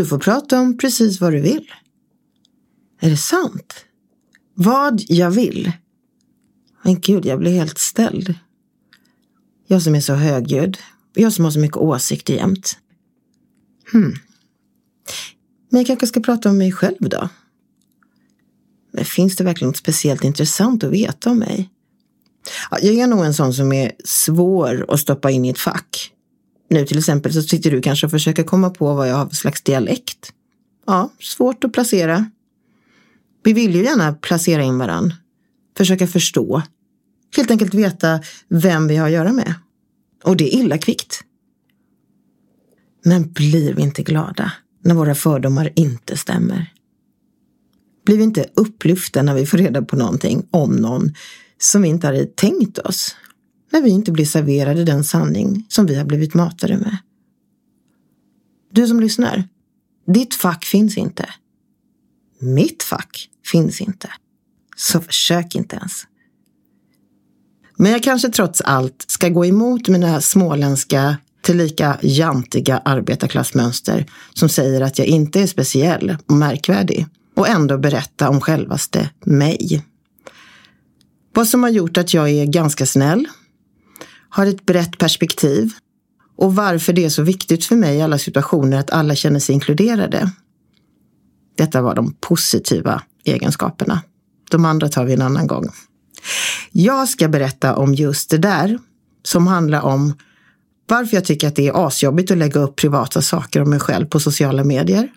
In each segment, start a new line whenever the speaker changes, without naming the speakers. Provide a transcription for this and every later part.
du får prata om precis vad du vill. Är det sant? Vad jag vill? Men gud, jag blir helt ställd. Jag som är så högljudd. Jag som har så mycket åsikter jämt. Hmm. Men jag kanske ska prata om mig själv då? Men finns det verkligen något speciellt intressant att veta om mig? Ja, jag är nog en sån som är svår att stoppa in i ett fack. Nu till exempel så sitter du kanske och försöker komma på vad jag har för slags dialekt. Ja, svårt att placera. Vi vill ju gärna placera in varann. Försöka förstå. Helt enkelt veta vem vi har att göra med. Och det är illa kvickt. Men blir vi inte glada när våra fördomar inte stämmer? Blir vi inte upplyfta när vi får reda på någonting om någon som vi inte hade tänkt oss? När vi inte blir serverade den sanning som vi har blivit matade med? Du som lyssnar, ditt fack finns inte. Mitt fack finns inte. Så försök inte ens. Men jag kanske trots allt ska gå emot mina småländska tillika jantiga arbetarklassmönster som säger att jag inte är speciell och märkvärdig och ändå berätta om självaste mig. Vad som har gjort att jag är ganska snäll, har ett brett perspektiv och varför det är så viktigt för mig i alla situationer att alla känner sig inkluderade. Detta var de positiva egenskaperna. De andra tar vi en annan gång. Jag ska berätta om just det där som handlar om varför jag tycker att det är asjobbigt att lägga upp privata saker om mig själv på sociala medier.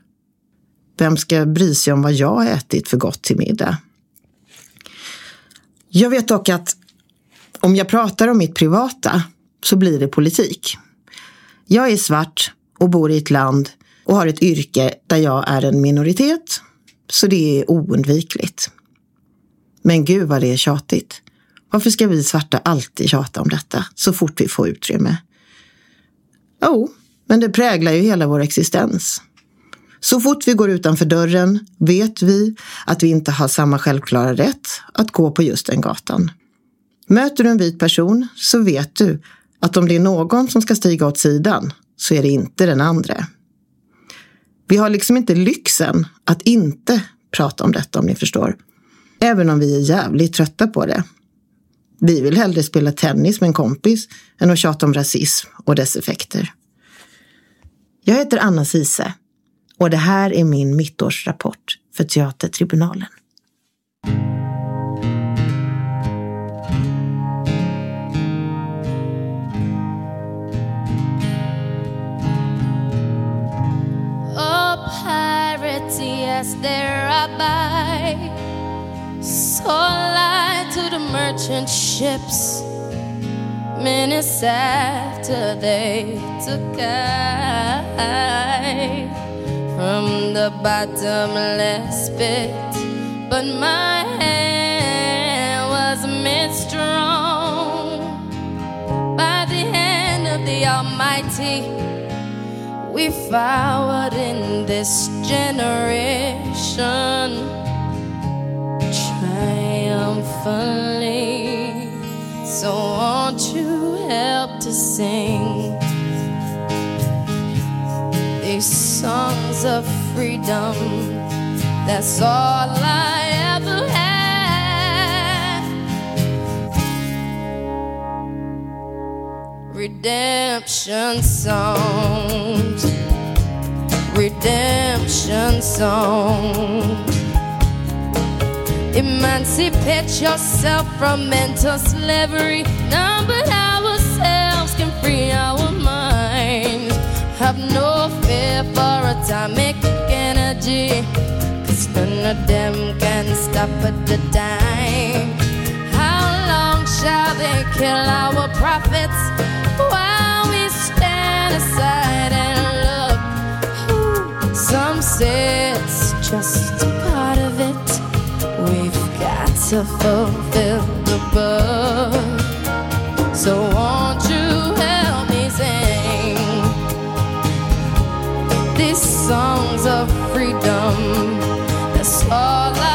Vem ska bry sig om vad jag har ätit för gott till middag? Jag vet dock att om jag pratar om mitt privata så blir det politik. Jag är svart och bor i ett land och har ett yrke där jag är en minoritet. Så det är oundvikligt. Men gud vad det är tjatigt. Varför ska vi svarta alltid tjata om detta så fort vi får utrymme? Jo, men det präglar ju hela vår existens. Så fort vi går utanför dörren vet vi att vi inte har samma självklara rätt att gå på just den gatan. Möter du en vit person så vet du att om det är någon som ska stiga åt sidan så är det inte den andra. Vi har liksom inte lyxen att inte prata om detta om ni förstår. Även om vi är jävligt trötta på det. Vi vill hellre spela tennis med en kompis än att tjata om rasism och dess effekter. Jag heter Anna Sise och det här är min mittårsrapport för Teatertribunalen. As their rabbi. So lied to the merchant ships minutes after they took I from the bottomless pit. But my hand was made strong by the hand of the Almighty we forward in this generation triumphantly. So won't you help to sing these songs of freedom? That's all I Redemption songs redemption song. Emancipate yourself from mental slavery. None but ourselves can free our minds. Have no fear for atomic energy. Cause none of them can stop at the dime. How long shall they kill our prophets while we stand aside and look. some say it's just a part of it. We've got to fulfill the book. So won't you help me sing these songs of freedom? That's all I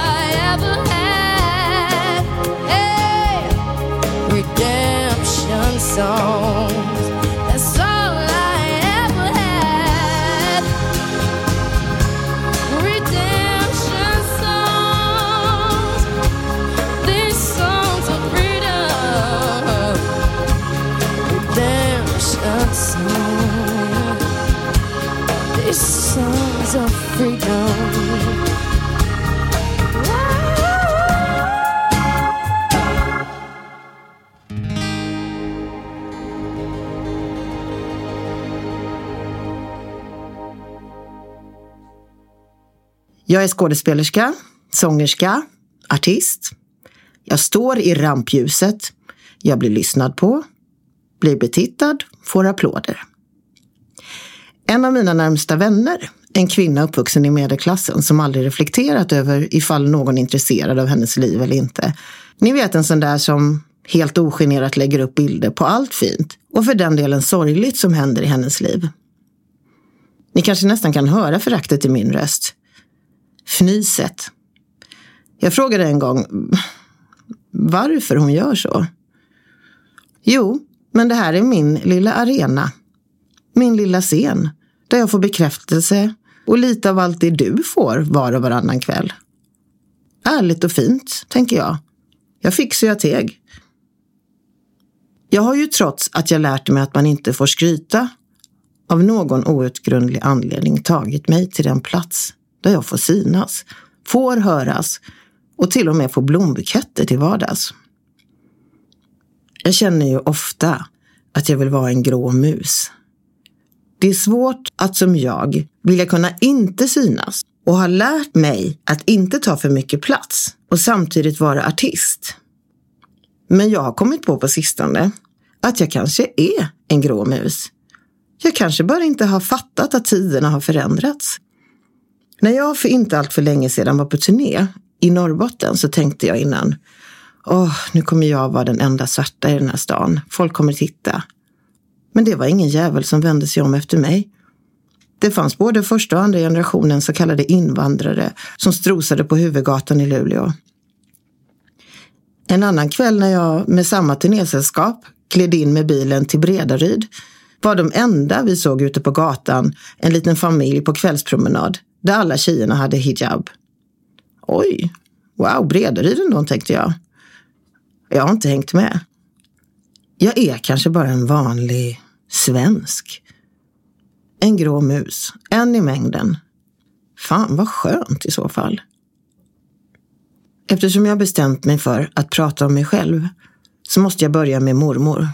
songs. That's all I ever had. Redemption songs. These songs of freedom. Redemption songs.
These songs of freedom.
Jag är skådespelerska, sångerska, artist. Jag står i rampljuset. Jag blir lyssnad på, blir betittad, får applåder. En av mina närmsta vänner, en kvinna uppvuxen i medelklassen som aldrig reflekterat över ifall någon är intresserad av hennes liv eller inte. Ni vet en sån där som helt ogenerat lägger upp bilder på allt fint och för den delen sorgligt som händer i hennes liv. Ni kanske nästan kan höra föraktet i min röst. Fnyset. Jag frågade en gång varför hon gör så. Jo, men det här är min lilla arena. Min lilla scen. Där jag får bekräftelse och lite av allt det du får var och varannan kväll. Ärligt och fint, tänker jag. Jag fick så jag teg. Jag har ju trots att jag lärt mig att man inte får skryta av någon outgrundlig anledning tagit mig till den plats där jag får synas, får höras och till och med får blombuketter till vardags. Jag känner ju ofta att jag vill vara en grå mus. Det är svårt att som jag vilja kunna inte synas och har lärt mig att inte ta för mycket plats och samtidigt vara artist. Men jag har kommit på på sistone att jag kanske är en grå mus. Jag kanske bara inte har fattat att tiderna har förändrats. När jag för inte allt för länge sedan var på turné i Norrbotten så tänkte jag innan, åh, nu kommer jag vara den enda svarta i den här stan. Folk kommer titta. Men det var ingen jävel som vände sig om efter mig. Det fanns både första och andra generationen så kallade invandrare som strosade på huvudgatan i Luleå. En annan kväll när jag med samma turnésällskap gled in med bilen till Bredaryd var de enda vi såg ute på gatan en liten familj på kvällspromenad där alla tjejerna hade hijab. Oj, wow, Bredaryd ändå, tänkte jag. Jag har inte hängt med. Jag är kanske bara en vanlig svensk. En grå mus, en i mängden. Fan vad skönt i så fall. Eftersom jag bestämt mig för att prata om mig själv så måste jag börja med mormor.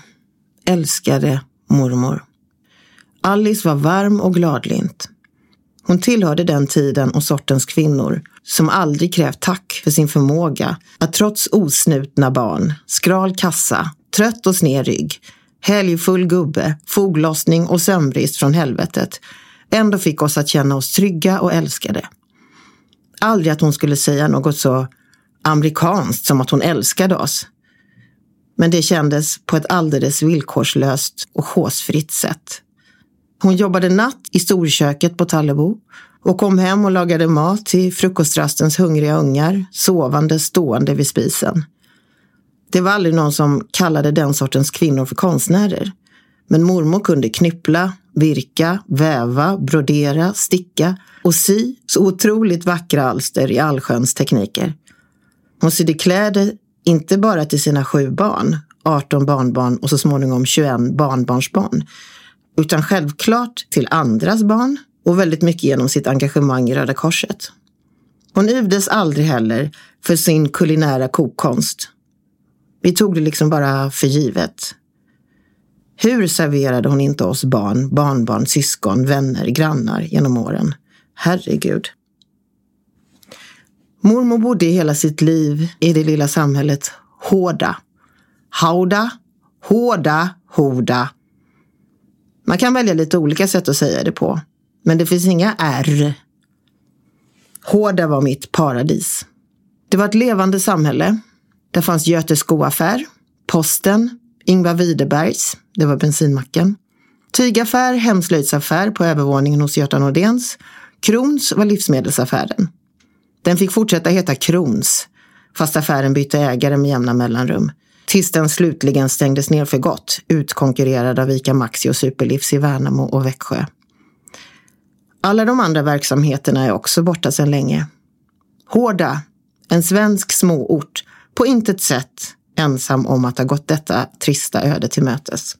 Älskade mormor. Alice var varm och gladlynt. Hon tillhörde den tiden och sortens kvinnor som aldrig krävt tack för sin förmåga att trots osnutna barn, skral kassa, trött och sned rygg, helgfull gubbe, foglossning och sömnbrist från helvetet ändå fick oss att känna oss trygga och älskade. Aldrig att hon skulle säga något så amerikanskt som att hon älskade oss. Men det kändes på ett alldeles villkorslöst och håsfritt sätt. Hon jobbade natt i storköket på Tallebo och kom hem och lagade mat till frukostrastens hungriga ungar, sovande stående vid spisen. Det var aldrig någon som kallade den sortens kvinnor för konstnärer. Men mormor kunde knyppla, virka, väva, brodera, sticka och sy så otroligt vackra alster i allsköns tekniker. Hon sydde kläder inte bara till sina sju barn, 18 barnbarn och så småningom 21 barnbarnsbarn, utan självklart till andras barn och väldigt mycket genom sitt engagemang i Röda Korset. Hon yvdes aldrig heller för sin kulinära kokkonst. Vi tog det liksom bara för givet. Hur serverade hon inte oss barn, barnbarn, syskon, vänner, grannar genom åren? Herregud. Mormor bodde hela sitt liv i det lilla samhället Hårda. Hauda, Hårda, Hoda. Man kan välja lite olika sätt att säga det på. Men det finns inga R. Hårda var mitt paradis. Det var ett levande samhälle. Där fanns Göte skoaffär, Posten, Ingvar Widerbergs, det var bensinmacken. Tygaffär, hemslöjdsaffär på övervåningen hos Göta Nordens. Krons var livsmedelsaffären. Den fick fortsätta heta Krons, fast affären bytte ägare med jämna mellanrum. Tills den slutligen stängdes ner för gott, utkonkurrerad av Ica Maxi och Superlivs i Värnamo och Växjö. Alla de andra verksamheterna är också borta sedan länge. Hårda, en svensk småort, på intet sätt ensam om att ha gått detta trista öde till mötes.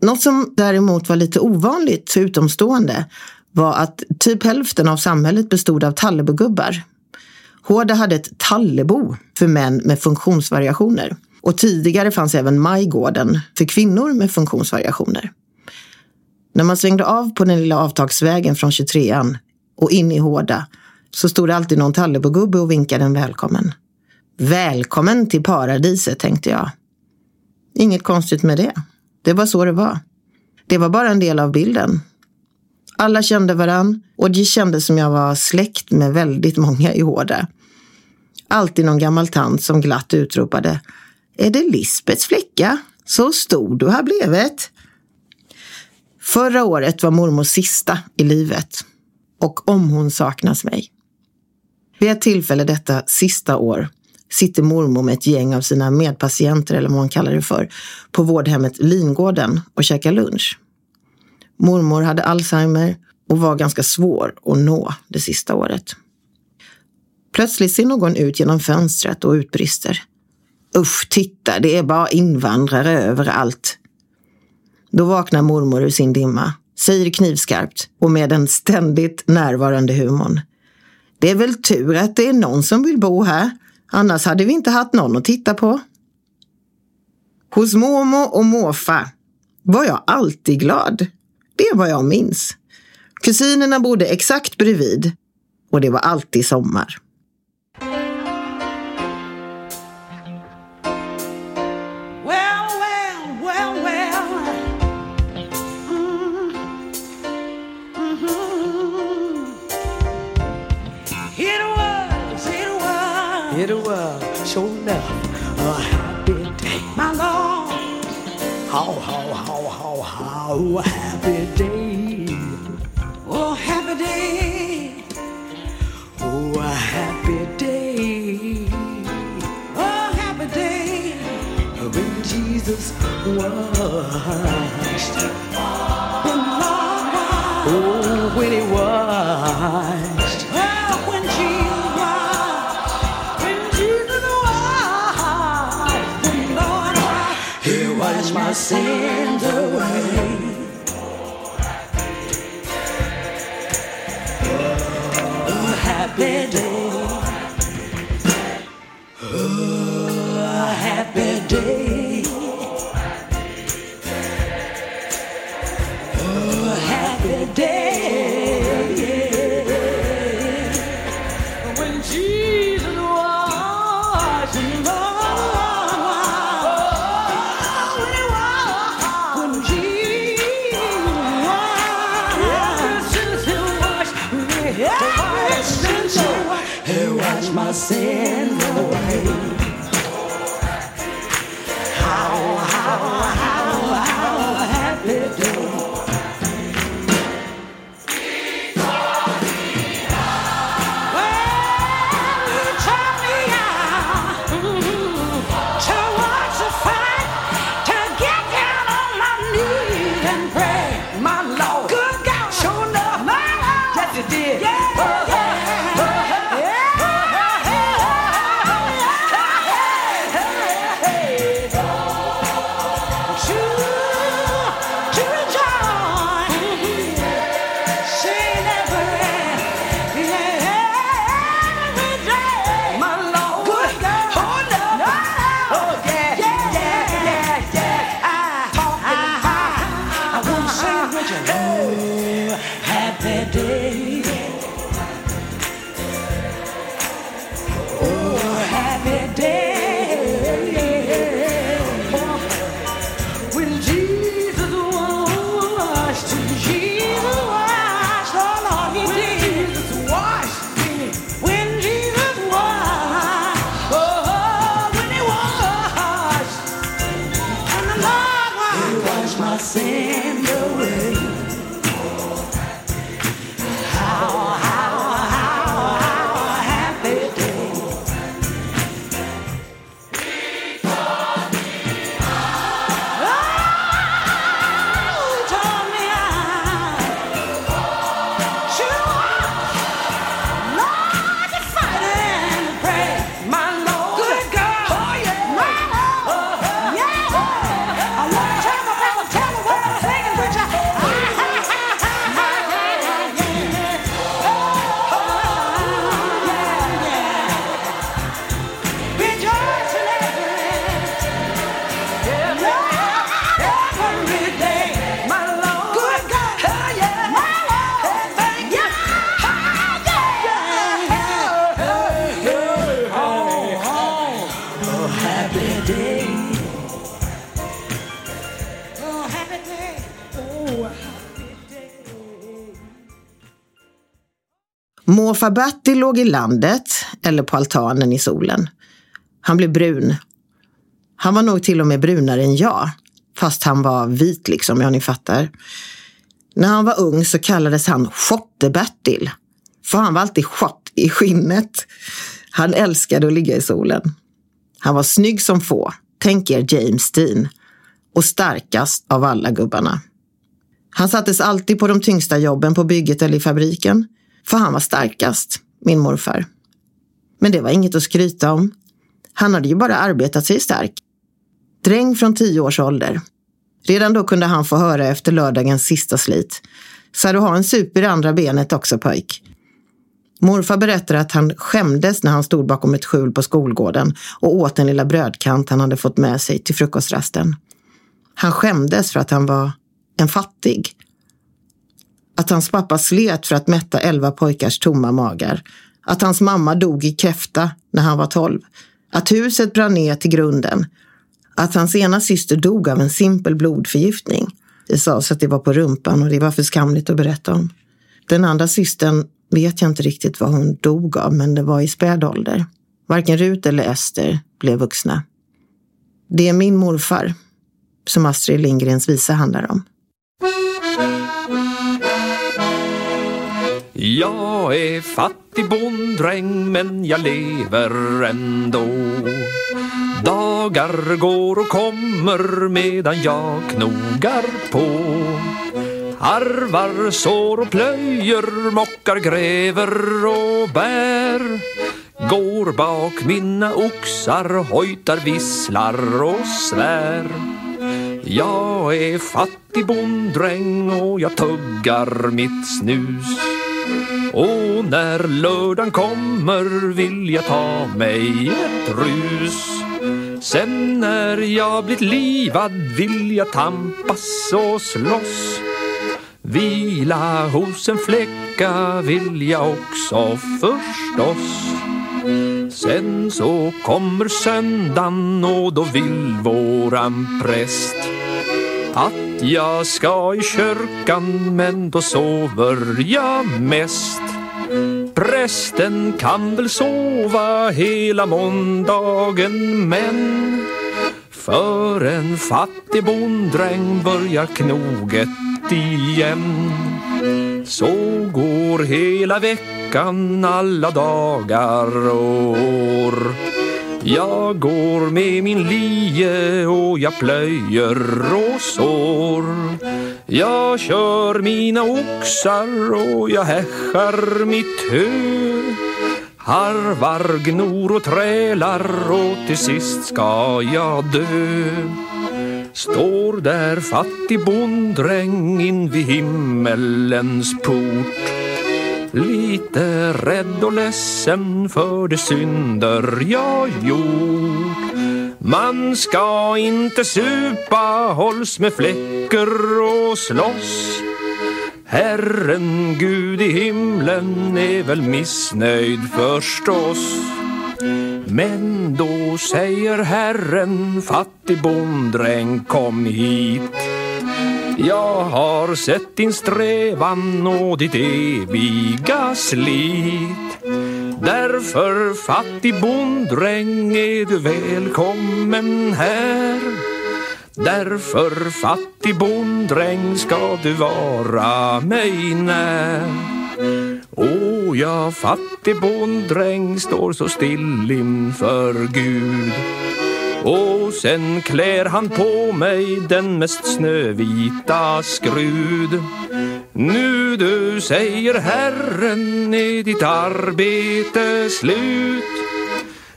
Något som däremot var lite ovanligt för utomstående var att typ hälften av samhället bestod av Tallebogubbar. Hårda hade ett Tallebo för män med funktionsvariationer. Och tidigare fanns även Majgården för kvinnor med funktionsvariationer. När man svängde av på den lilla avtagsvägen från 23an och in i Hårda så stod det alltid någon Tallebogubbe och vinkade en välkommen. Välkommen till paradiset, tänkte jag. Inget konstigt med det. Det var så det var. Det var bara en del av bilden. Alla kände varann och det kändes som jag var släkt med väldigt många i Hårda. Alltid någon gammal tant som glatt utropade Är det Lisbets flicka? Så stor du har blivit. Förra året var mormors sista i livet. Och om hon saknas mig. Vid ett tillfälle detta sista år sitter mormor med ett gäng av sina medpatienter, eller vad man kallar det för, på vårdhemmet Lingården och käkar lunch. Mormor hade Alzheimer och var ganska svår att nå det sista året. Plötsligt ser någon ut genom fönstret och utbrister. Usch, titta, det är bara invandrare överallt. Då vaknar mormor ur sin dimma, säger knivskarpt och med den ständigt närvarande humorn. Det är väl tur att det är någon som vill bo här, annars hade vi inte haft någon att titta på. Hos mormor och morfar var jag alltid glad. Det är vad jag minns. Kusinerna bodde exakt bredvid och det var alltid sommar.
Mm. It was, it was,
It was sure enough How, how, how, how, how happy day.
Oh, happy day.
Oh, a happy day.
Oh, happy day.
When Jesus washed.
Morfar Bertil låg i landet eller på altanen i solen. Han blev brun. Han var nog till och med brunare än jag, fast han var vit liksom, ja ni fattar. När han var ung så kallades han Schotte-Bertil, för han var alltid schott i skinnet. Han älskade att ligga i solen. Han var snygg som få, tänk er James Dean, och starkast av alla gubbarna. Han sattes alltid på de tyngsta jobben på bygget eller i fabriken, för han var starkast, min morfar. Men det var inget att skryta om. Han hade ju bara arbetat sig stark. Dräng från tio års ålder. Redan då kunde han få höra efter lördagens sista slit. Så du har en super i andra benet också pojk. Morfar berättar att han skämdes när han stod bakom ett skjul på skolgården och åt den lilla brödkant han hade fått med sig till frukostrasten. Han skämdes för att han var en fattig. Att hans pappa slet för att mätta elva pojkars tomma magar. Att hans mamma dog i kräfta när han var tolv. Att huset brann ner till grunden. Att hans ena syster dog av en simpel blodförgiftning. Det sades att det var på rumpan och det var för skamligt att berätta om. Den andra systern vet jag inte riktigt vad hon dog av, men det var i späd ålder. Varken Rut eller Ester blev vuxna. Det är min morfar som Astrid Lindgrens visa handlar om.
Jag är fattig bonddräng men jag lever ändå. Dagar går och kommer medan jag knogar på. Harvar, sår och plöjer, mockar, gräver och bär. Går bak mina oxar, hojtar, visslar och svär. Jag är fattig bonddräng och jag tuggar mitt snus och när lördagen kommer vill jag ta mig ett rus. Sen när jag blivit livad vill jag tampas och slåss. Vila hos en fläcka vill jag också förstås. Sen så kommer söndagen och då vill våran präst att jag ska i kyrkan men då sover jag mest. Prästen kan väl sova hela måndagen men för en fattig bonddräng börjar knoget igen. Så går hela veckan, alla dagar och år jag går med min lie och jag plöjer och sår. Jag kör mina oxar och jag häschar mitt hö. Harvar, gnor och trälar och till sist ska jag dö. Står där fattig bonddräng in vid himmelens port. Lite rädd och ledsen för de synder jag gjort. Man ska inte supa, hålls med fläckar och slåss. Herren Gud i himlen är väl missnöjd förstås. Men då säger Herren, fattig bonddräng kom hit jag har sett din strävan och ditt eviga slit. Därför fattig bonddräng är du välkommen här. Därför fattig bonddräng ska du vara mig när. O ja, fattig bonddräng står så still inför Gud och sen klär han på mig den mest snövita skrud Nu du säger Herren är ditt arbete slut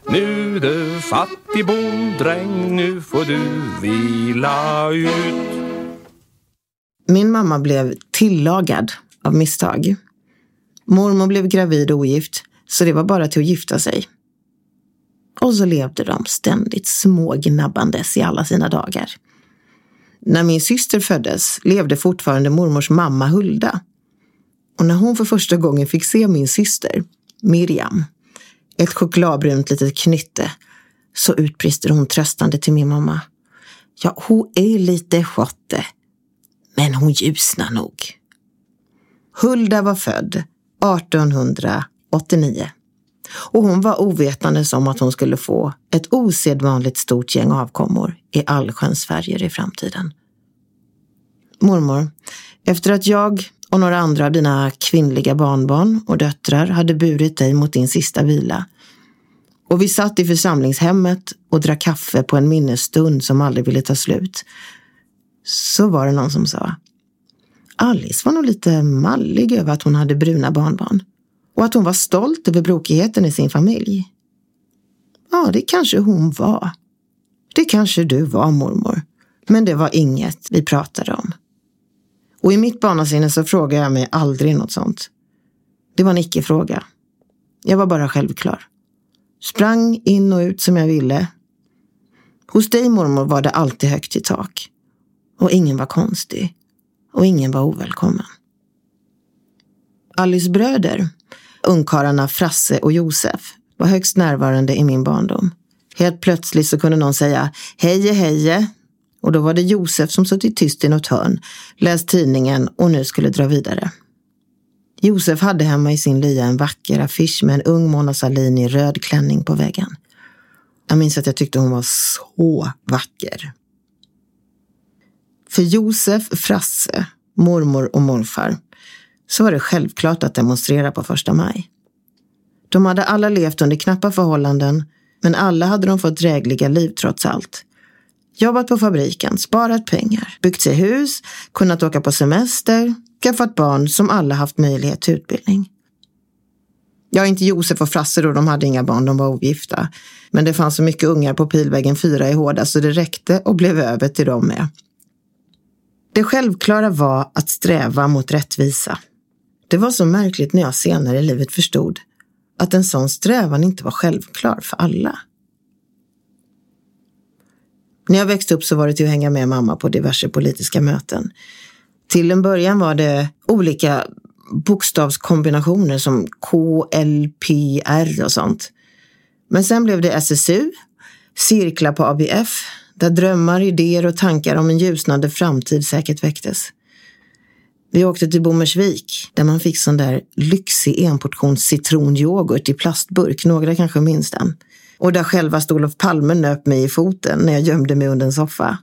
Nu du fattig bonddräng, nu får du vila ut
Min mamma blev tillagad av misstag. Mormor blev gravid och ogift, så det var bara till att gifta sig. Och så levde de ständigt smågnabbandes i alla sina dagar. När min syster föddes levde fortfarande mormors mamma Hulda. Och när hon för första gången fick se min syster, Miriam, ett chokladbrunt litet knytte, så utbrister hon tröstande till min mamma. Ja, hon är lite schotte, men hon ljusnar nog. Hulda var född 1889 och hon var ovetande om att hon skulle få ett osedvanligt stort gäng avkommor i allsköns färger i framtiden. Mormor, efter att jag och några andra av dina kvinnliga barnbarn och döttrar hade burit dig mot din sista vila och vi satt i församlingshemmet och drack kaffe på en minnesstund som aldrig ville ta slut, så var det någon som sa Alice var nog lite mallig över att hon hade bruna barnbarn och att hon var stolt över brokigheten i sin familj. Ja, det kanske hon var. Det kanske du var, mormor. Men det var inget vi pratade om. Och i mitt barnasinne så frågade jag mig aldrig något sånt. Det var en icke-fråga. Jag var bara självklar. Sprang in och ut som jag ville. Hos dig mormor var det alltid högt i tak. Och ingen var konstig. Och ingen var ovälkommen. Alice bröder, ungkarlarna Frasse och Josef, var högst närvarande i min barndom. Helt plötsligt så kunde någon säga heje heje och då var det Josef som suttit tyst i något hörn, läst tidningen och nu skulle dra vidare. Josef hade hemma i sin lya en vacker affisch med en ung Mona Sahlin i röd klänning på väggen. Jag minns att jag tyckte hon var så vacker. För Josef, Frasse, mormor och morfar så var det självklart att demonstrera på första maj. De hade alla levt under knappa förhållanden, men alla hade de fått drägliga liv trots allt. Jobbat på fabriken, sparat pengar, byggt sig hus, kunnat åka på semester, skaffat barn som alla haft möjlighet till utbildning. Ja, inte Josef och Frasse då, de hade inga barn, de var ogifta. Men det fanns så mycket ungar på Pilvägen 4 i Hårda så det räckte och blev över till dem med. Det självklara var att sträva mot rättvisa. Det var så märkligt när jag senare i livet förstod att en sån strävan inte var självklar för alla. När jag växte upp så var det till att hänga med mamma på diverse politiska möten. Till en början var det olika bokstavskombinationer som K, L, P, R och sånt. Men sen blev det SSU, cirklar på ABF, där drömmar, idéer och tankar om en ljusnande framtid säkert väcktes. Vi åkte till Bommersvik där man fick sån där lyxig enportions citronyoghurt i plastburk, några kanske minns den. Och där självaste Olof Palme nöp mig i foten när jag gömde mig under en soffa.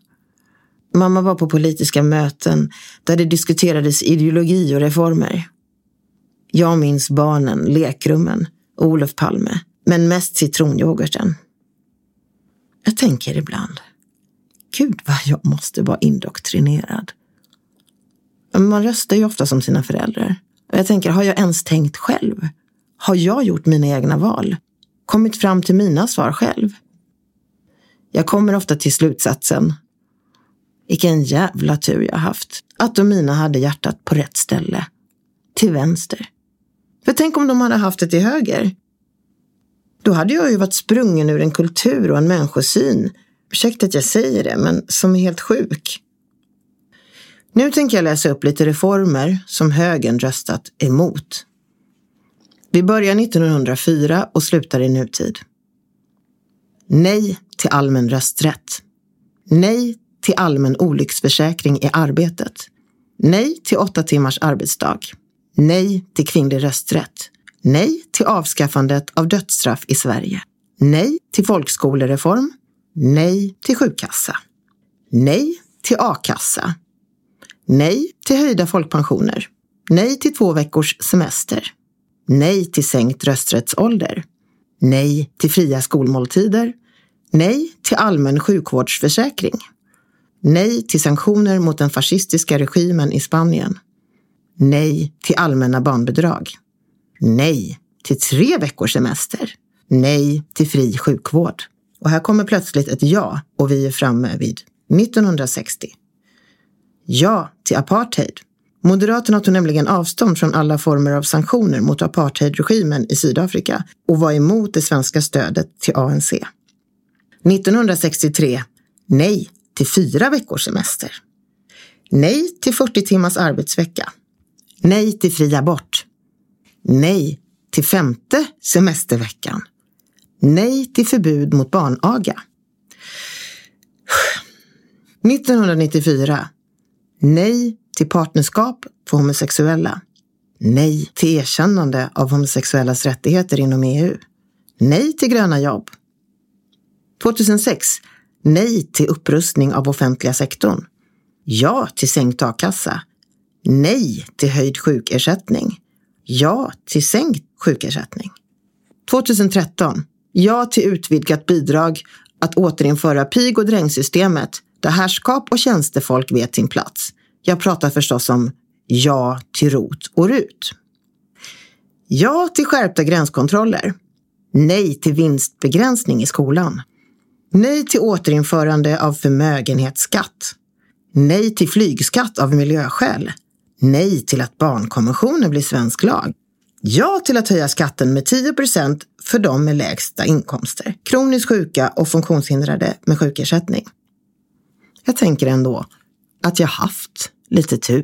Mamma var på politiska möten där det diskuterades ideologi och reformer. Jag minns barnen, lekrummen och Olof Palme, men mest citronyoghurten. Jag tänker ibland, gud vad jag måste vara indoktrinerad. Man röstar ju ofta som sina föräldrar. Och jag tänker, har jag ens tänkt själv? Har jag gjort mina egna val? Kommit fram till mina svar själv? Jag kommer ofta till slutsatsen, vilken jävla tur jag haft, att de mina hade hjärtat på rätt ställe. Till vänster. För tänk om de hade haft det till höger? Då hade jag ju varit sprungen ur en kultur och en människosyn, ursäkta att jag säger det, men som är helt sjuk. Nu tänker jag läsa upp lite reformer som högern röstat emot. Vi börjar 1904 och slutar i nutid. Nej till allmän rösträtt. Nej till allmän olycksförsäkring i arbetet. Nej till åtta timmars arbetsdag. Nej till kvinnlig rösträtt. Nej till avskaffandet av dödsstraff i Sverige. Nej till folkskolereform. Nej till sjukkassa. Nej till a-kassa. Nej till höjda folkpensioner. Nej till två veckors semester. Nej till sänkt rösträttsålder. Nej till fria skolmåltider. Nej till allmän sjukvårdsförsäkring. Nej till sanktioner mot den fascistiska regimen i Spanien. Nej till allmänna barnbidrag. Nej till tre veckors semester. Nej till fri sjukvård. Och här kommer plötsligt ett ja och vi är framme vid 1960. Ja till apartheid. Moderaterna tog nämligen avstånd från alla former av sanktioner mot apartheidregimen i Sydafrika och var emot det svenska stödet till ANC. 1963. Nej till fyra veckors semester. Nej till 40 timmars arbetsvecka. Nej till fri abort. Nej till femte semesterveckan. Nej till förbud mot barnaga. 1994. Nej till partnerskap för homosexuella. Nej till erkännande av homosexuellas rättigheter inom EU. Nej till gröna jobb. 2006. Nej till upprustning av offentliga sektorn. Ja till sänkt a-kassa. Nej till höjd sjukersättning. Ja till sänkt sjukersättning. 2013. Ja till utvidgat bidrag att återinföra pig och drängsystemet där härskap och tjänstefolk vet sin plats. Jag pratar förstås om ja till ROT och RUT. Ja till skärpta gränskontroller. Nej till vinstbegränsning i skolan. Nej till återinförande av förmögenhetsskatt. Nej till flygskatt av miljöskäl. Nej till att barnkonventionen blir svensk lag. Ja till att höja skatten med 10% för de med lägsta inkomster, kroniskt sjuka och funktionshindrade med sjukersättning. Jag tänker ändå att jag haft lite tur.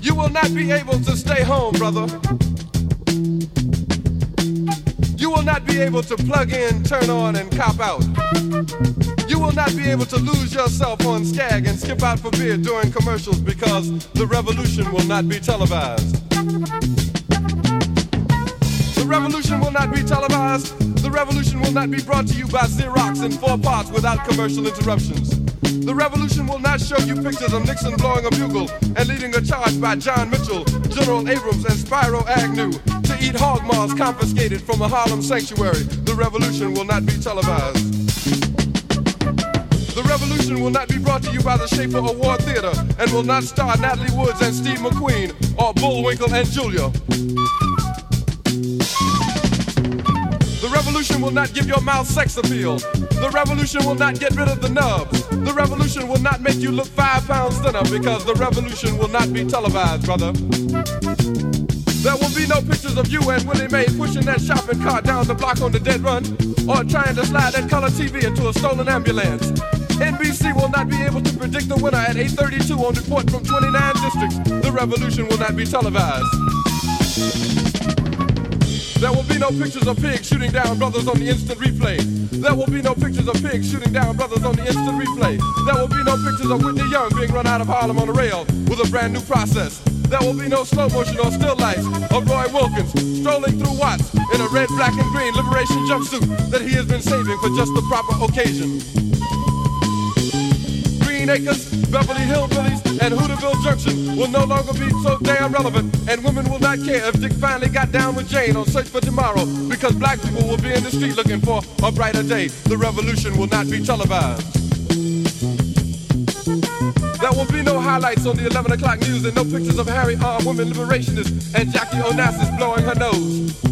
You will not be able to stay home, brother. You will not be able to plug in, turn on, and cop out. You will not be able to lose yourself on Skag and skip out for beer during commercials because the revolution will not be televised. The revolution will not be televised. The revolution will not be brought to you by Xerox in four parts without commercial interruptions. The revolution will not show you pictures of Nixon blowing a bugle and leading a charge by John Mitchell, General Abrams, and Spyro Agnew to eat hog maws confiscated from a Harlem sanctuary. The revolution will not be televised. The revolution will not be brought to you by the Schaefer Award Theater and will not star Natalie Woods and Steve McQueen or Bullwinkle and Julia. The revolution will not give your mouth sex appeal. The revolution will not get rid of the nubs. The revolution will not make you look five pounds thinner because the revolution will not be televised, brother. There will be no pictures of you and Willie Mae pushing that shopping cart down the block on the dead run or trying to slide that color TV into a stolen ambulance. NBC will not be able to predict the winner at 8.32 on report from 29 districts. The revolution will not be televised. There will be no pictures of pigs shooting down brothers on the instant replay. There will be no pictures of pigs shooting down brothers on the instant replay. There will be no pictures of Whitney Young being run out of Harlem on a rail with a brand new process. There will be no slow motion or still lights of Roy Wilkins strolling through Watts in a red, black, and green liberation jumpsuit that he has been saving for just the proper occasion. Green Acres, Beverly Hillbillies, and Hooterville Junction will no longer be so damn relevant, and women will not care if Dick finally got down with Jane on Search for Tomorrow, because black people will be in the street looking for a brighter day. The revolution will not be televised. There will be no highlights on the 11 o'clock news and no pictures of Harry armed women liberationists and Jackie Onassis blowing her nose.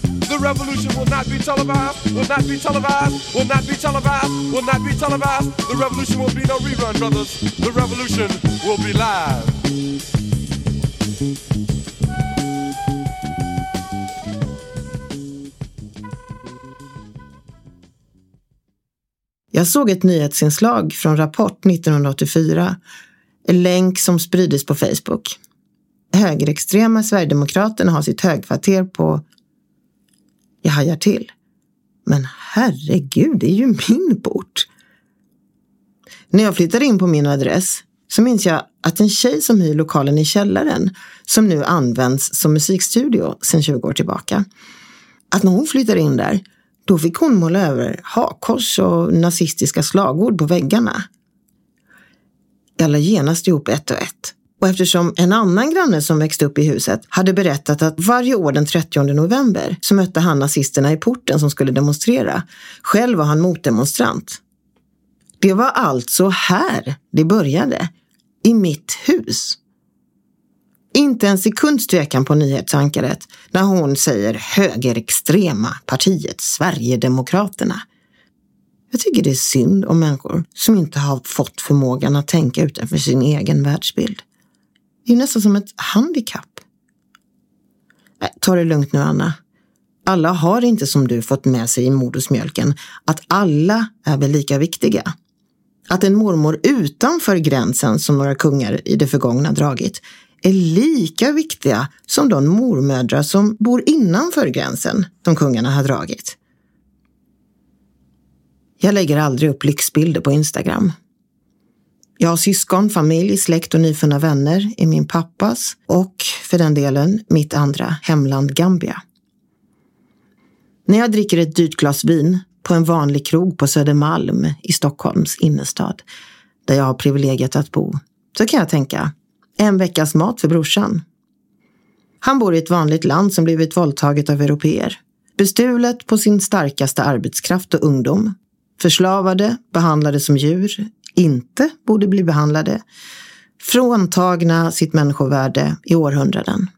The revolution will not be televised, will not be televised, will not be televised, will not be televised. The revolution will be no rerun, brothers. The revolution will be live.
Jag såg ett nyhetsinslag från Rapport 1984. En länk som spridits på Facebook. Högerextrema Sverigedemokraterna har sitt högkvarter på... Jag hajar till. Men herregud, det är ju min port. När jag flyttade in på min adress så minns jag att en tjej som hyr lokalen i källaren, som nu används som musikstudio sedan 20 år tillbaka, att när hon flyttade in där, då fick hon måla över hakkors och nazistiska slagord på väggarna. Jag la genast ihop ett och ett. Och eftersom en annan granne som växte upp i huset hade berättat att varje år den 30 november så mötte han nazisterna i porten som skulle demonstrera. Själv var han motdemonstrant. Det var alltså här det började. I mitt hus. Inte en sekunds tvekan på nyhetsankaret när hon säger högerextrema partiet Sverigedemokraterna. Jag tycker det är synd om människor som inte har fått förmågan att tänka utanför sin egen världsbild. Det är nästan som ett handikapp. Nej, ta det lugnt nu Anna. Alla har inte som du fått med sig i modersmjölken att alla är väl lika viktiga. Att en mormor utanför gränsen som några kungar i det förgångna dragit är lika viktiga som de mormödrar som bor innanför gränsen som kungarna har dragit. Jag lägger aldrig upp lyxbilder på Instagram. Jag har syskon, familj, släkt och nyfunna vänner i min pappas och, för den delen, mitt andra hemland Gambia. När jag dricker ett dyrt glas vin på en vanlig krog på Södermalm i Stockholms innerstad, där jag har privilegiet att bo, så kan jag tänka, en veckas mat för brorsan. Han bor i ett vanligt land som blivit våldtaget av europeer. Bestulet på sin starkaste arbetskraft och ungdom. Förslavade, behandlade som djur, inte borde bli behandlade. Fråntagna sitt människovärde i århundraden.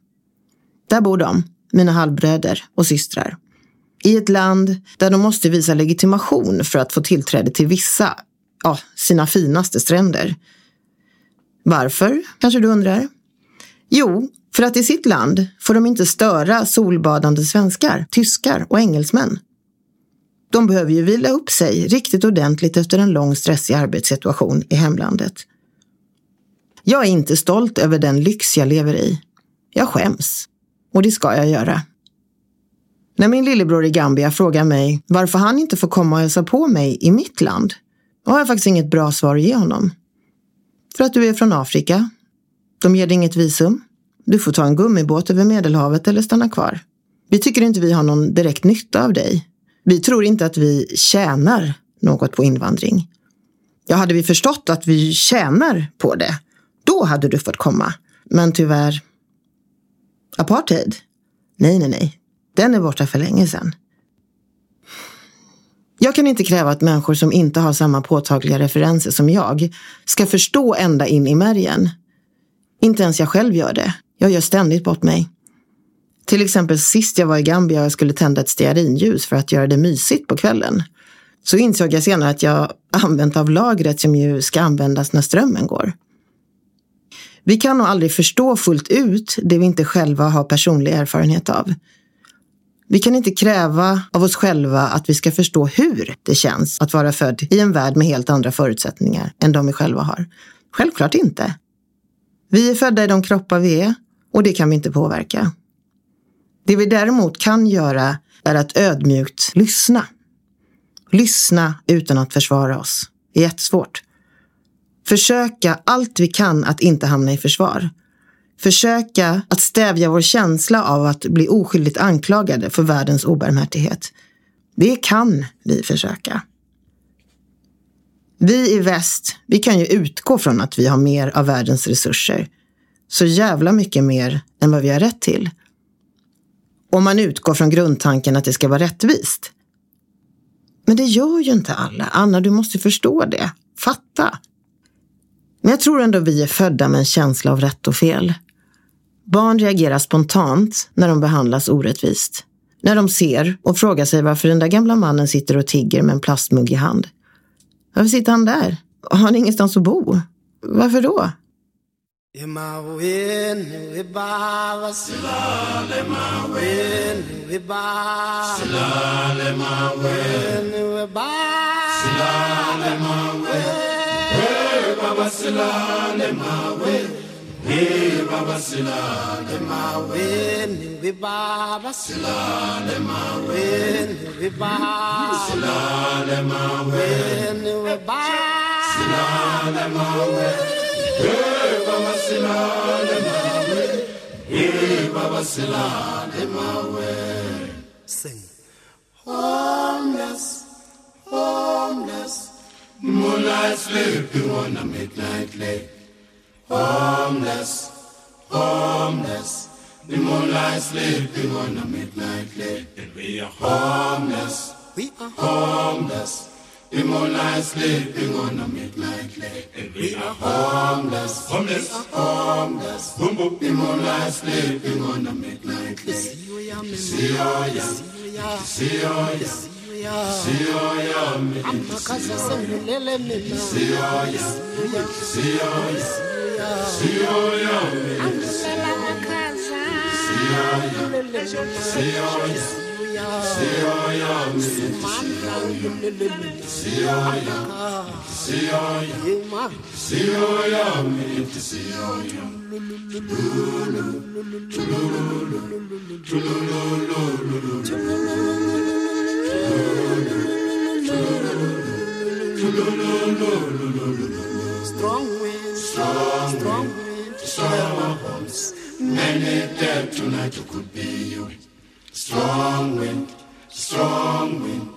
Där bor de, mina halvbröder och systrar. I ett land där de måste visa legitimation för att få tillträde till vissa, ja, sina finaste stränder. Varför, kanske du undrar? Jo, för att i sitt land får de inte störa solbadande svenskar, tyskar och engelsmän. De behöver ju vila upp sig riktigt ordentligt efter en lång stressig arbetssituation i hemlandet. Jag är inte stolt över den lyx jag lever i. Jag skäms. Och det ska jag göra. När min lillebror i Gambia frågar mig varför han inte får komma och hälsa på mig i mitt land, har jag faktiskt inget bra svar att ge honom. För att du är från Afrika. De ger dig inget visum. Du får ta en gummibåt över Medelhavet eller stanna kvar. Vi tycker inte vi har någon direkt nytta av dig. Vi tror inte att vi tjänar något på invandring. Ja, hade vi förstått att vi tjänar på det, då hade du fått komma. Men tyvärr. Apartheid? Nej, nej, nej. Den är borta för länge sedan. Jag kan inte kräva att människor som inte har samma påtagliga referenser som jag ska förstå ända in i märgen. Inte ens jag själv gör det. Jag gör ständigt bort mig. Till exempel sist jag var i Gambia och jag skulle tända ett stearinljus för att göra det mysigt på kvällen. Så insåg jag senare att jag använt av lagret som ju ska användas när strömmen går. Vi kan nog aldrig förstå fullt ut det vi inte själva har personlig erfarenhet av. Vi kan inte kräva av oss själva att vi ska förstå hur det känns att vara född i en värld med helt andra förutsättningar än de vi själva har. Självklart inte. Vi är födda i de kroppar vi är och det kan vi inte påverka. Det vi däremot kan göra är att ödmjukt lyssna. Lyssna utan att försvara oss. Det är jättesvårt. Försöka allt vi kan att inte hamna i försvar. Försöka att stävja vår känsla av att bli oskyldigt anklagade för världens obarmhärtighet. Det kan vi försöka. Vi i väst, vi kan ju utgå från att vi har mer av världens resurser. Så jävla mycket mer än vad vi har rätt till. Om man utgår från grundtanken att det ska vara rättvist. Men det gör ju inte alla. Anna, du måste förstå det. Fatta. Men jag tror ändå vi är födda med en känsla av rätt och fel. Barn reagerar spontant när de behandlas orättvist. När de ser och frågar sig varför den där gamla mannen sitter och tigger med en plastmugg i hand. Varför sitter han där? Har han ingenstans att bo? Varför då?
Emawenu ibaba silale mawenu. Ibaba silale mawenu. Ibaba silale mawenu. Baba silale mawenu. Baba silale mawenu. Ibaba silale mawenu. ibaba silale mawenu. Ibaba silale mawenu. Sing. Homeless, homeless. Moonlight sleeping on a midnight lake. Homeless, homeless. The moonlight sleeping on a midnight lake. And we are homeless, we are homeless. We moonlight sleeping on a midnight lake. And we are homeless, homeless, homeless. Boom boom. We moonlight sleeping on a midnight lake. See oh yeah, see oh yeah. Siyoya mina Amakaza sengilele mina Siyoya Siyoya Siyoya mina Angilela makaza Siyoya Siyoya strong wind strong wind strong bones many dead tonight who could be you strong wind strong wind.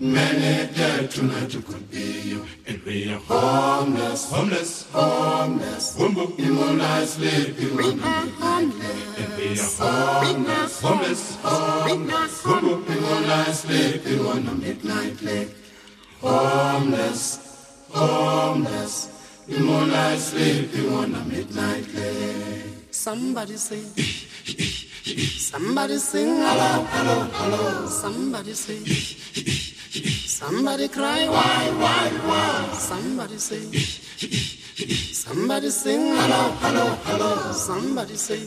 Many dead tonight who could be you. And we are homeless homeless homeless. Boom boom. In moonlight sleeping we are homeless and we are homeless homeless homeless. Boom boom. In moonlight sleeping on a midnight lake homeless homeless. In moonlight sleeping on a midnight lake somebody say Somebody sing hello, hello, hello. Somebody say. Somebody cry, why, why, why? Somebody say. Somebody sing hello, hello, hello. Somebody say.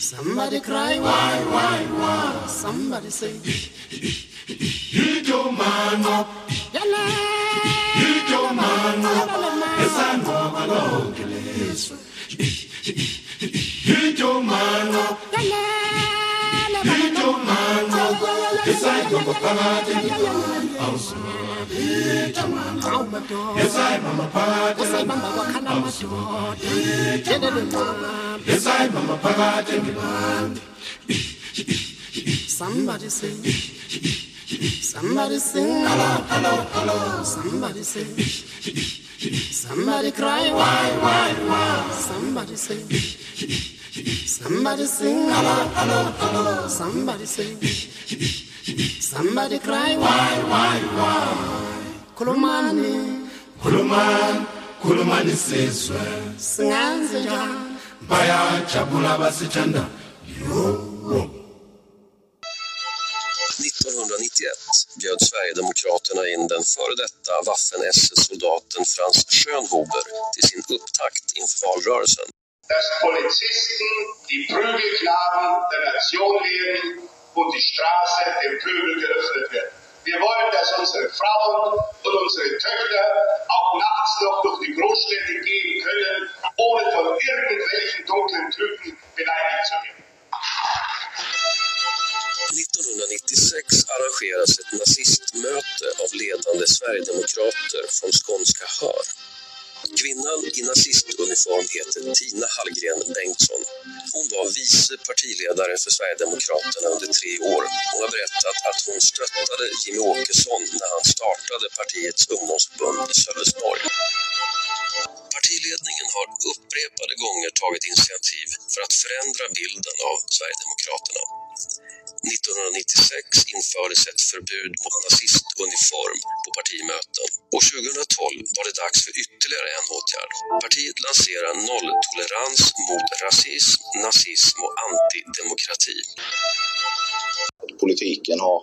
Somebody cry, why, why, why? Somebody say. Hit your man up. Hit your man up. Yes, I know your mano, your mano, yes I go party, I'm smart, lift your mano, yes I mama party, I'm smart, lift your mano, yes I mama party, Somebody say. Somebody sing hello, hello, hello. Somebody say. Somebody cry, why, why, why? Somebody say. Somebody sing hello, hello, hello. Somebody say. Somebody cry, why, why, why? Kulumani, Kuluman, Kulumani sizwe. Singanze njani? Bayajabula basithanda.
1991 bjöd Sverigedemokraterna in den före detta Waffen-SS-soldaten Frans Schönhuber till sin upptakt inför valrörelsen.
dass Polizisten die Prügelknaben der Nation lehren und die Straße dem Pöbel geöffnet wird. Wir wollen, dass unsere Frauen und unsere Töchter auch nachts noch durch die Großstädte gehen können, ohne von irgendwelchen dunklen Typen beleidigt zu werden.
1996 arrangeras ett nazistmöte av ledande sverigedemokrater från skånska Hör. Kvinnan i nazistuniform heter Tina Hallgren Bengtsson. Hon var vice partiledare för Sverigedemokraterna under tre år. Hon har berättat att hon stöttade Jimmy Åkesson när han startade partiets ungdomsförbund i Sölvesborg. Partiledningen har upprepade gånger tagit initiativ för att förändra bilden av Sverigedemokraterna. 1996 infördes ett förbud mot nazistuniform på partimöten och 2012 var det dags för ytterligare en åtgärd. Partiet lanserar nolltolerans mot rasism, nazism och antidemokrati.
politiken har,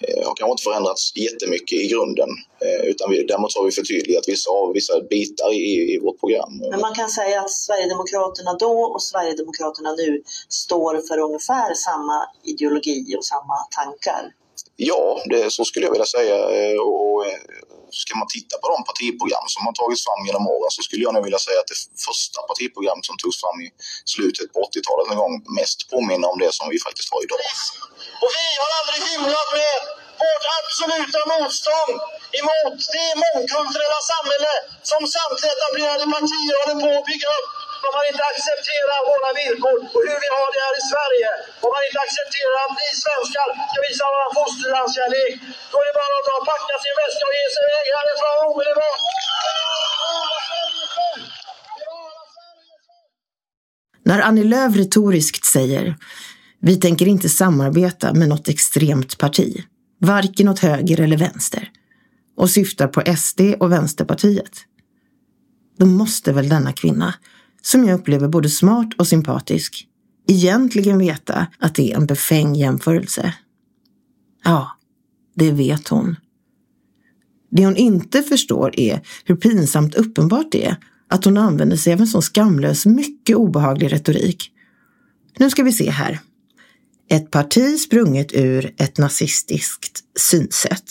eh, har kanske inte förändrats jättemycket i grunden. Eh, utan vi, däremot har vi förtydligat vissa, vissa bitar i, i vårt program.
Men man kan säga att Sverigedemokraterna då och Sverigedemokraterna nu står för ungefär samma ideologi och samma tankar.
Ja, det, så skulle jag vilja säga. Eh, Och, ska man titta på de partiprogram som har tagits fram genom åren så skulle jag nog vilja säga att det första partiprogram som togs fram i slutet på 80-talet en gång mest påminner om det som vi faktiskt har idag.
Och vi har aldrig hymlat med vårt absoluta motstånd emot det mångkulturella samhälle som samtliga etablerade partier håller på att bygga upp. Om man inte accepterar våra villkor och hur vi har det här i Sverige. Om man inte accepterar att vi svenskar ska visa vår fosterlandskärlek. Då är det bara att packa sin väska och ge sig iväg härifrån omedelbart.
När Annie Lööf retoriskt säger vi tänker inte samarbeta med något extremt parti, varken åt höger eller vänster, och syftar på SD och Vänsterpartiet. Då måste väl denna kvinna, som jag upplever både smart och sympatisk, egentligen veta att det är en befäng jämförelse. Ja, det vet hon. Det hon inte förstår är hur pinsamt uppenbart det är att hon använder sig av en sån skamlös, mycket obehaglig retorik. Nu ska vi se här. Ett parti sprunget ur ett nazistiskt synsätt.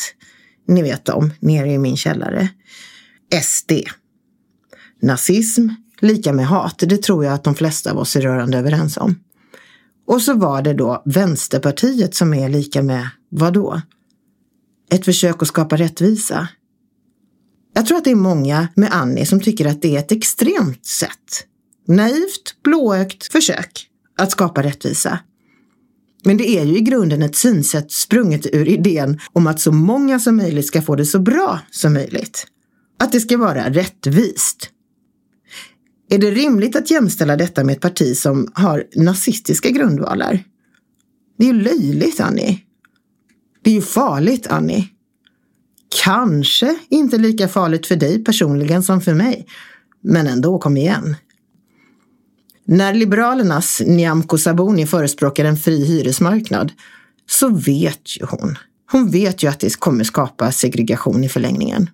Ni vet dem, nere i min källare. SD. Nazism, lika med hat, det tror jag att de flesta av oss är rörande överens om. Och så var det då Vänsterpartiet som är lika med vad då? Ett försök att skapa rättvisa. Jag tror att det är många med Annie som tycker att det är ett extremt sätt. Naivt, blåögt försök att skapa rättvisa. Men det är ju i grunden ett synsätt sprunget ur idén om att så många som möjligt ska få det så bra som möjligt. Att det ska vara rättvist. Är det rimligt att jämställa detta med ett parti som har nazistiska grundvalar? Det är ju löjligt, Annie. Det är ju farligt, Annie. Kanske inte lika farligt för dig personligen som för mig. Men ändå, kom igen. När Liberalernas Nyamko Sabuni förespråkar en fri hyresmarknad så vet ju hon. Hon vet ju att det kommer skapa segregation i förlängningen.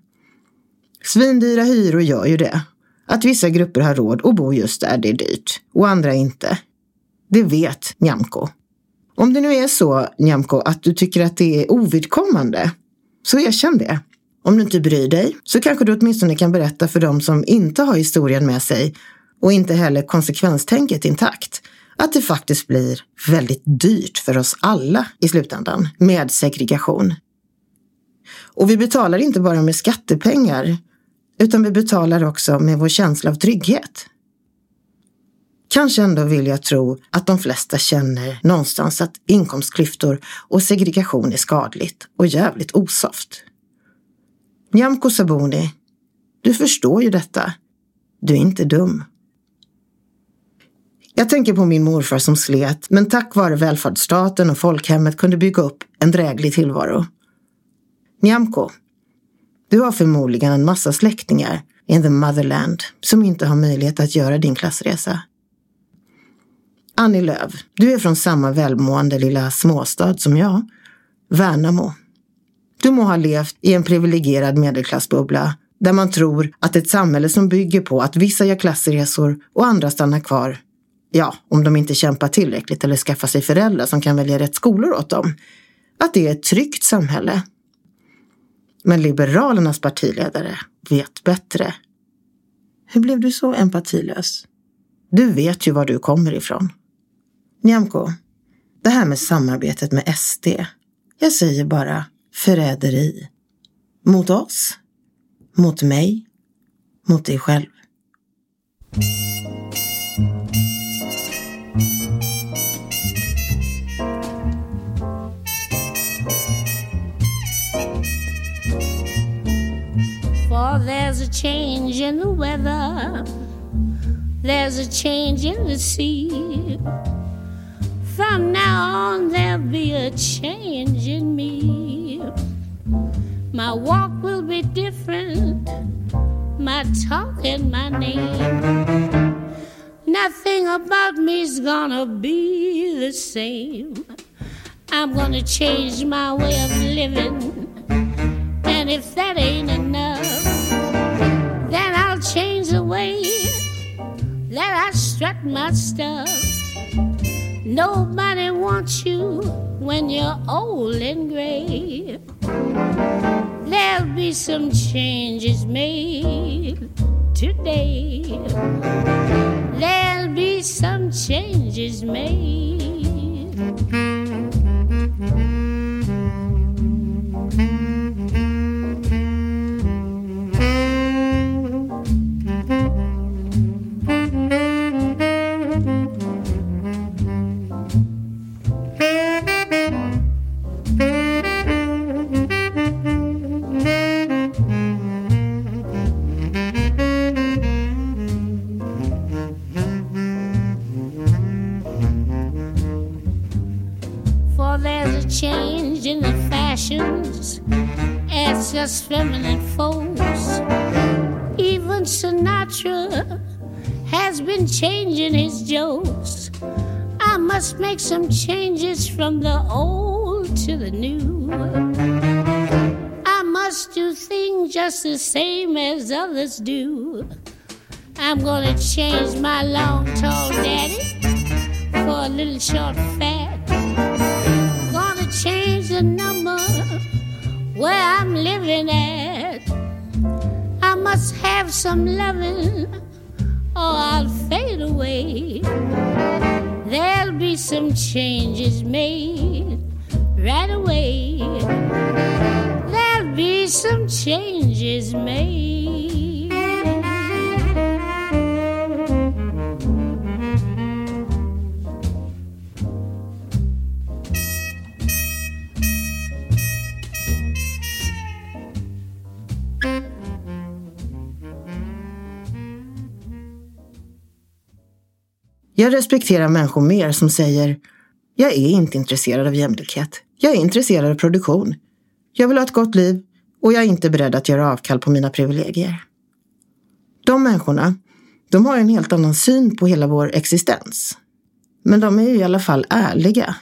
Svindyra hyror gör ju det. Att vissa grupper har råd att bo just där det är dyrt och andra inte. Det vet Nyamko. Om det nu är så, Nyamko, att du tycker att det är ovidkommande, så erkänn det. Om du inte bryr dig så kanske du åtminstone kan berätta för dem som inte har historien med sig och inte heller konsekvenstänket intakt att det faktiskt blir väldigt dyrt för oss alla i slutändan med segregation. Och vi betalar inte bara med skattepengar utan vi betalar också med vår känsla av trygghet. Kanske ändå vill jag tro att de flesta känner någonstans att inkomstklyftor och segregation är skadligt och jävligt osoft. Nyamko Sabuni, du förstår ju detta. Du är inte dum. Jag tänker på min morfar som slet, men tack vare välfärdsstaten och folkhemmet kunde bygga upp en dräglig tillvaro. Nyamko, du har förmodligen en massa släktingar in the motherland som inte har möjlighet att göra din klassresa. Annie Lööf, du är från samma välmående lilla småstad som jag, Värnamo. Du må ha levt i en privilegierad medelklassbubbla där man tror att ett samhälle som bygger på att vissa gör klassresor och andra stannar kvar, ja, om de inte kämpar tillräckligt eller skaffar sig föräldrar som kan välja rätt skolor åt dem, att det är ett tryggt samhälle. Men Liberalernas partiledare vet bättre. Hur blev du så empatilös? Du vet ju var du kommer ifrån. Nyamko, det här med samarbetet med SD. Jag säger bara förräderi. Mot oss, mot mig, mot dig själv.
There's a change in the weather, there's a change in the sea. From now on, there'll be a change in me. My walk will be different, my talk and my name. Nothing about me's gonna be the same. I'm gonna change my way of living. And if that ain't enough, way that I strut my stuff. Nobody wants you when you're old and gray. There'll be some changes made today. There'll be some changes made. Just feminine foes. Even Sinatra has been changing his jokes. I must make some changes from the old to the new. I must do things just the same as others do. I'm gonna change my long, tall daddy for a little short, fat. Gonna change the number where I'm living at. I must have some loving or I'll fade away. There'll be some changes made right away. There'll be some changes made.
Jag respekterar människor mer som säger jag är inte intresserad av jämlikhet. Jag är intresserad av produktion. Jag vill ha ett gott liv och jag är inte beredd att göra avkall på mina privilegier. De människorna, de har en helt annan syn på hela vår existens. Men de är ju i alla fall ärliga.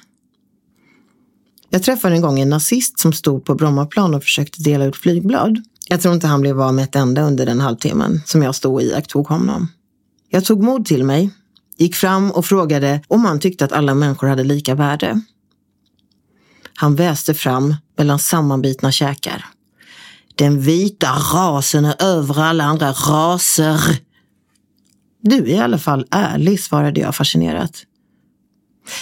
Jag träffade en gång en nazist som stod på Brommaplan och försökte dela ut flygblad. Jag tror inte han blev av med ett enda under den halvtimmen som jag stod och iakttog honom. Jag tog mod till mig, gick fram och frågade om han tyckte att alla människor hade lika värde. Han väste fram mellan sammanbitna käkar. Den vita rasen är över alla andra raser. Du är i alla fall ärlig, svarade jag fascinerat.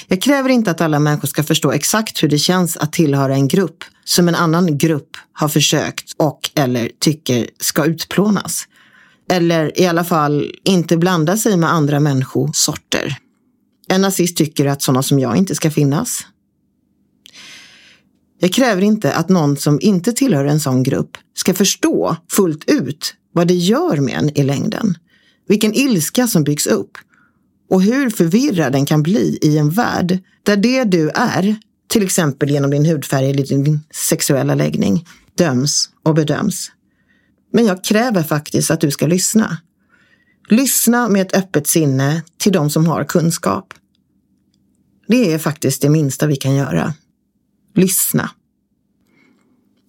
Jag kräver inte att alla människor ska förstå exakt hur det känns att tillhöra en grupp som en annan grupp har försökt och eller tycker ska utplånas. Eller i alla fall inte blanda sig med andra människosorter. En nazist tycker att sådana som jag inte ska finnas. Jag kräver inte att någon som inte tillhör en sån grupp ska förstå fullt ut vad det gör med en i längden. Vilken ilska som byggs upp och hur förvirrad den kan bli i en värld där det du är, till exempel genom din hudfärg eller din sexuella läggning, döms och bedöms. Men jag kräver faktiskt att du ska lyssna. Lyssna med ett öppet sinne till de som har kunskap. Det är faktiskt det minsta vi kan göra. Lyssna.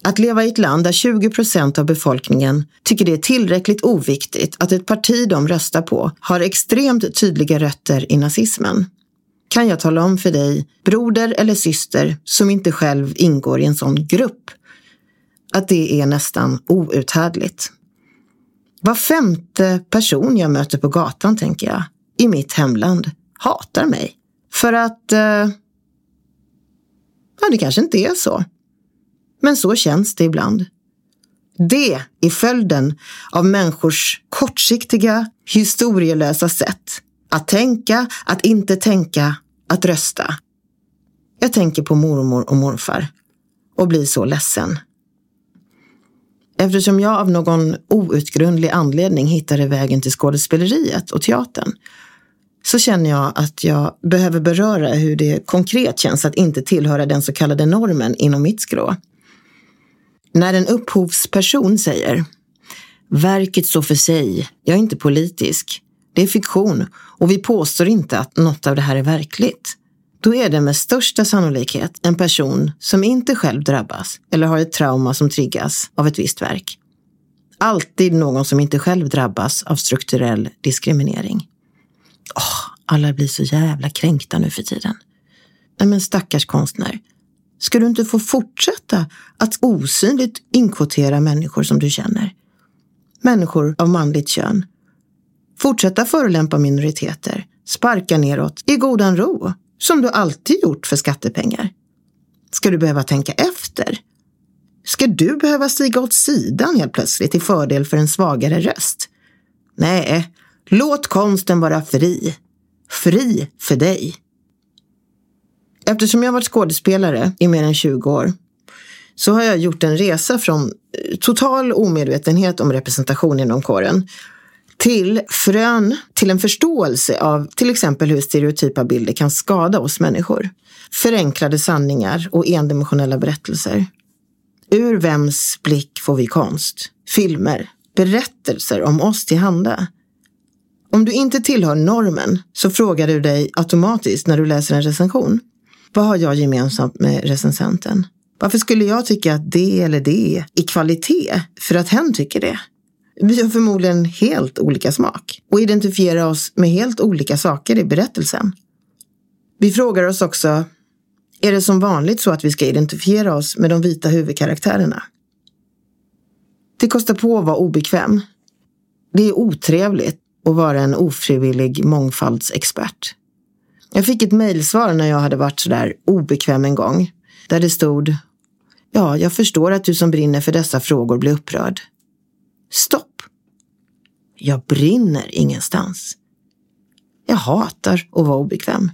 Att leva i ett land där 20 procent av befolkningen tycker det är tillräckligt oviktigt att ett parti de röstar på har extremt tydliga rötter i nazismen kan jag tala om för dig, broder eller syster som inte själv ingår i en sån grupp, att det är nästan outhärdligt. Var femte person jag möter på gatan, tänker jag, i mitt hemland hatar mig. För att... Eh, ja, det kanske inte är så. Men så känns det ibland. Det är följden av människors kortsiktiga, historielösa sätt att tänka, att inte tänka, att rösta. Jag tänker på mormor och morfar och blir så ledsen. Eftersom jag av någon outgrundlig anledning hittade vägen till skådespeleriet och teatern så känner jag att jag behöver beröra hur det konkret känns att inte tillhöra den så kallade normen inom mitt skrå. När en upphovsperson säger Verket står för sig, jag är inte politisk, det är fiktion och vi påstår inte att något av det här är verkligt. Då är det med största sannolikhet en person som inte själv drabbas eller har ett trauma som triggas av ett visst verk. Alltid någon som inte själv drabbas av strukturell diskriminering. Oh, alla blir så jävla kränkta nu för tiden. Nej men stackars konstnär. Ska du inte få fortsätta att osynligt inkvotera människor som du känner? Människor av manligt kön. Fortsätta förolämpa minoriteter. Sparka neråt i godan ro, som du alltid gjort för skattepengar. Ska du behöva tänka efter? Ska du behöva stiga åt sidan helt plötsligt till fördel för en svagare röst? Nej, låt konsten vara fri. Fri för dig. Eftersom jag varit skådespelare i mer än 20 år så har jag gjort en resa från total omedvetenhet om representation inom kåren till frön till en förståelse av till exempel hur stereotypa bilder kan skada oss människor. Förenklade sanningar och endimensionella berättelser. Ur vems blick får vi konst, filmer, berättelser om oss tillhanda? Om du inte tillhör normen så frågar du dig automatiskt när du läser en recension. Vad har jag gemensamt med recensenten? Varför skulle jag tycka att det eller det är kvalitet för att hen tycker det? Vi har förmodligen helt olika smak och identifierar oss med helt olika saker i berättelsen. Vi frågar oss också, är det som vanligt så att vi ska identifiera oss med de vita huvudkaraktärerna? Det kostar på att vara obekväm. Det är otrevligt att vara en ofrivillig mångfaldsexpert. Jag fick ett mejlsvar när jag hade varit sådär obekväm en gång, där det stod Ja, jag förstår att du som brinner för dessa frågor blir upprörd. Stopp! Jag brinner ingenstans. Jag hatar att vara obekväm.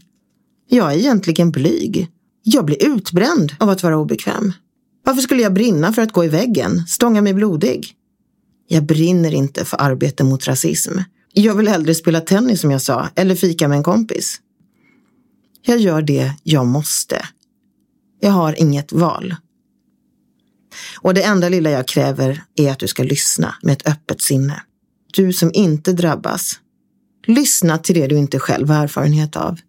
Jag är egentligen blyg. Jag blir utbränd av att vara obekväm. Varför skulle jag brinna för att gå i väggen, stånga mig blodig? Jag brinner inte för arbete mot rasism. Jag vill hellre spela tennis som jag sa, eller fika med en kompis. Jag gör det jag måste. Jag har inget val. Och det enda lilla jag kräver är att du ska lyssna med ett öppet sinne. Du som inte drabbas. Lyssna till det du inte själv har erfarenhet av.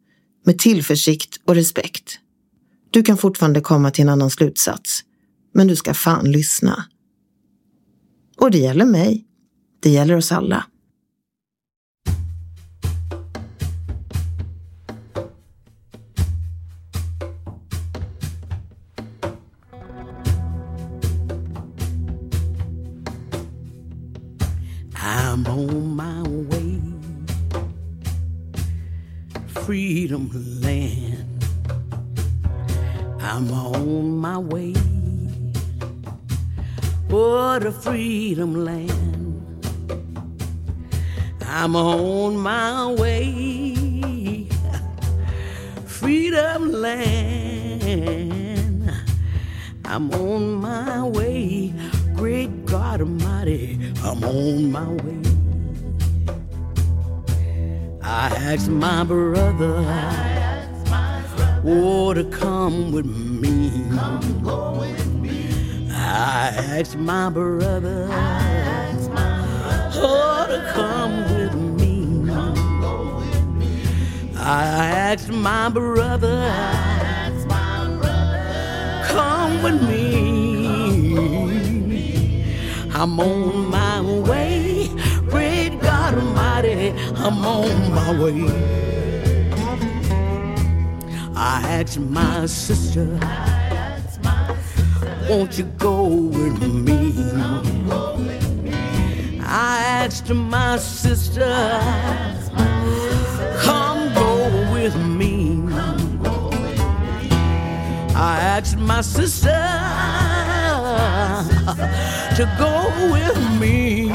Med tillförsikt och respekt. Du kan fortfarande komma till en annan slutsats. Men du ska fan lyssna. Och det gäller mig. Det gäller oss alla.
Freedom land. I'm on my way, freedom land. I'm on my way, great God Almighty, I'm on my way. I asked my brother, oh, to come with me. I asked my brother, oh, to come with me. I asked my brother, come with me. I'm on my way. Great God Almighty, I'm on my way. I asked my sister, won't you go with me? I asked my sister, come go with me. I asked my sister to go with me.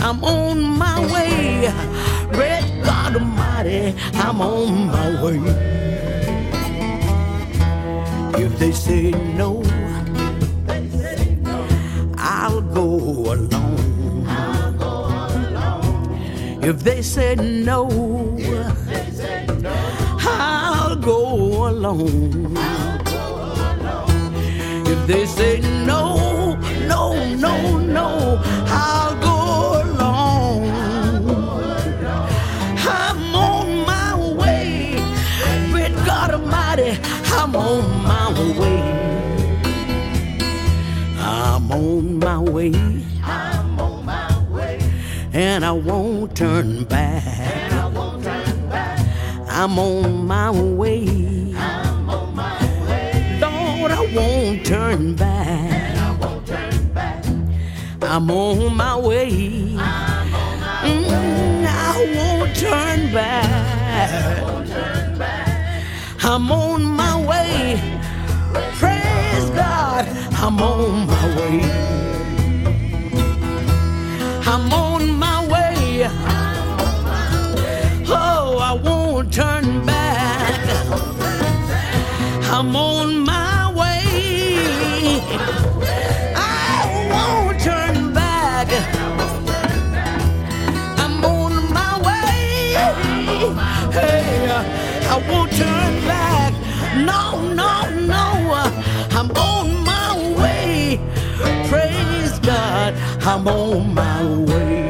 I'm on my way. Great God Almighty, I'm on my way they say no, they say no. I'll, go I'll go alone. If they say no, they say no. I'll, go I'll go alone. If they say no. On my way. I'm on my way. And I won't turn back. I'm on my way. Lord, I won't turn back. I'm on my way. Mm, I won't turn back. I'm on my way. God, I'm on my way. I'm on my way. Oh, I won't turn back. I'm on my way. I won't turn back. I'm on my way. Hey, I won't turn back. No, no, no. I'm I'm on I'm on my way.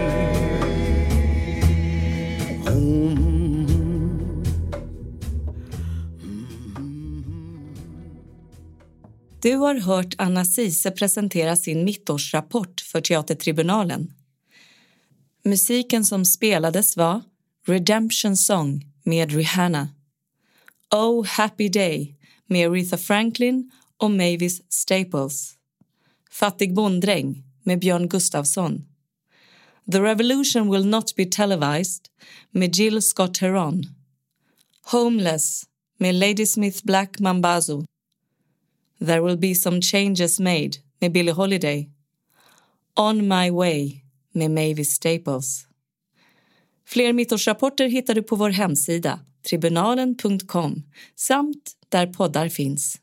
Du har hört Anna Sise presentera sin mittårsrapport för Teatertribunalen. Musiken som spelades var Redemption Song med Rihanna Oh Happy Day med Aretha Franklin och Mavis Staples Fattig bonddräng med Björn Gustafsson The Revolution Will Not Be Televised med Jill Scott Heron Homeless med Ladysmith Black Mambazo There Will Be Some Changes Made med Billie Holiday On My Way med Mavis Staples. Fler mittårsrapporter hittar du på vår hemsida tribunalen.com samt där poddar finns.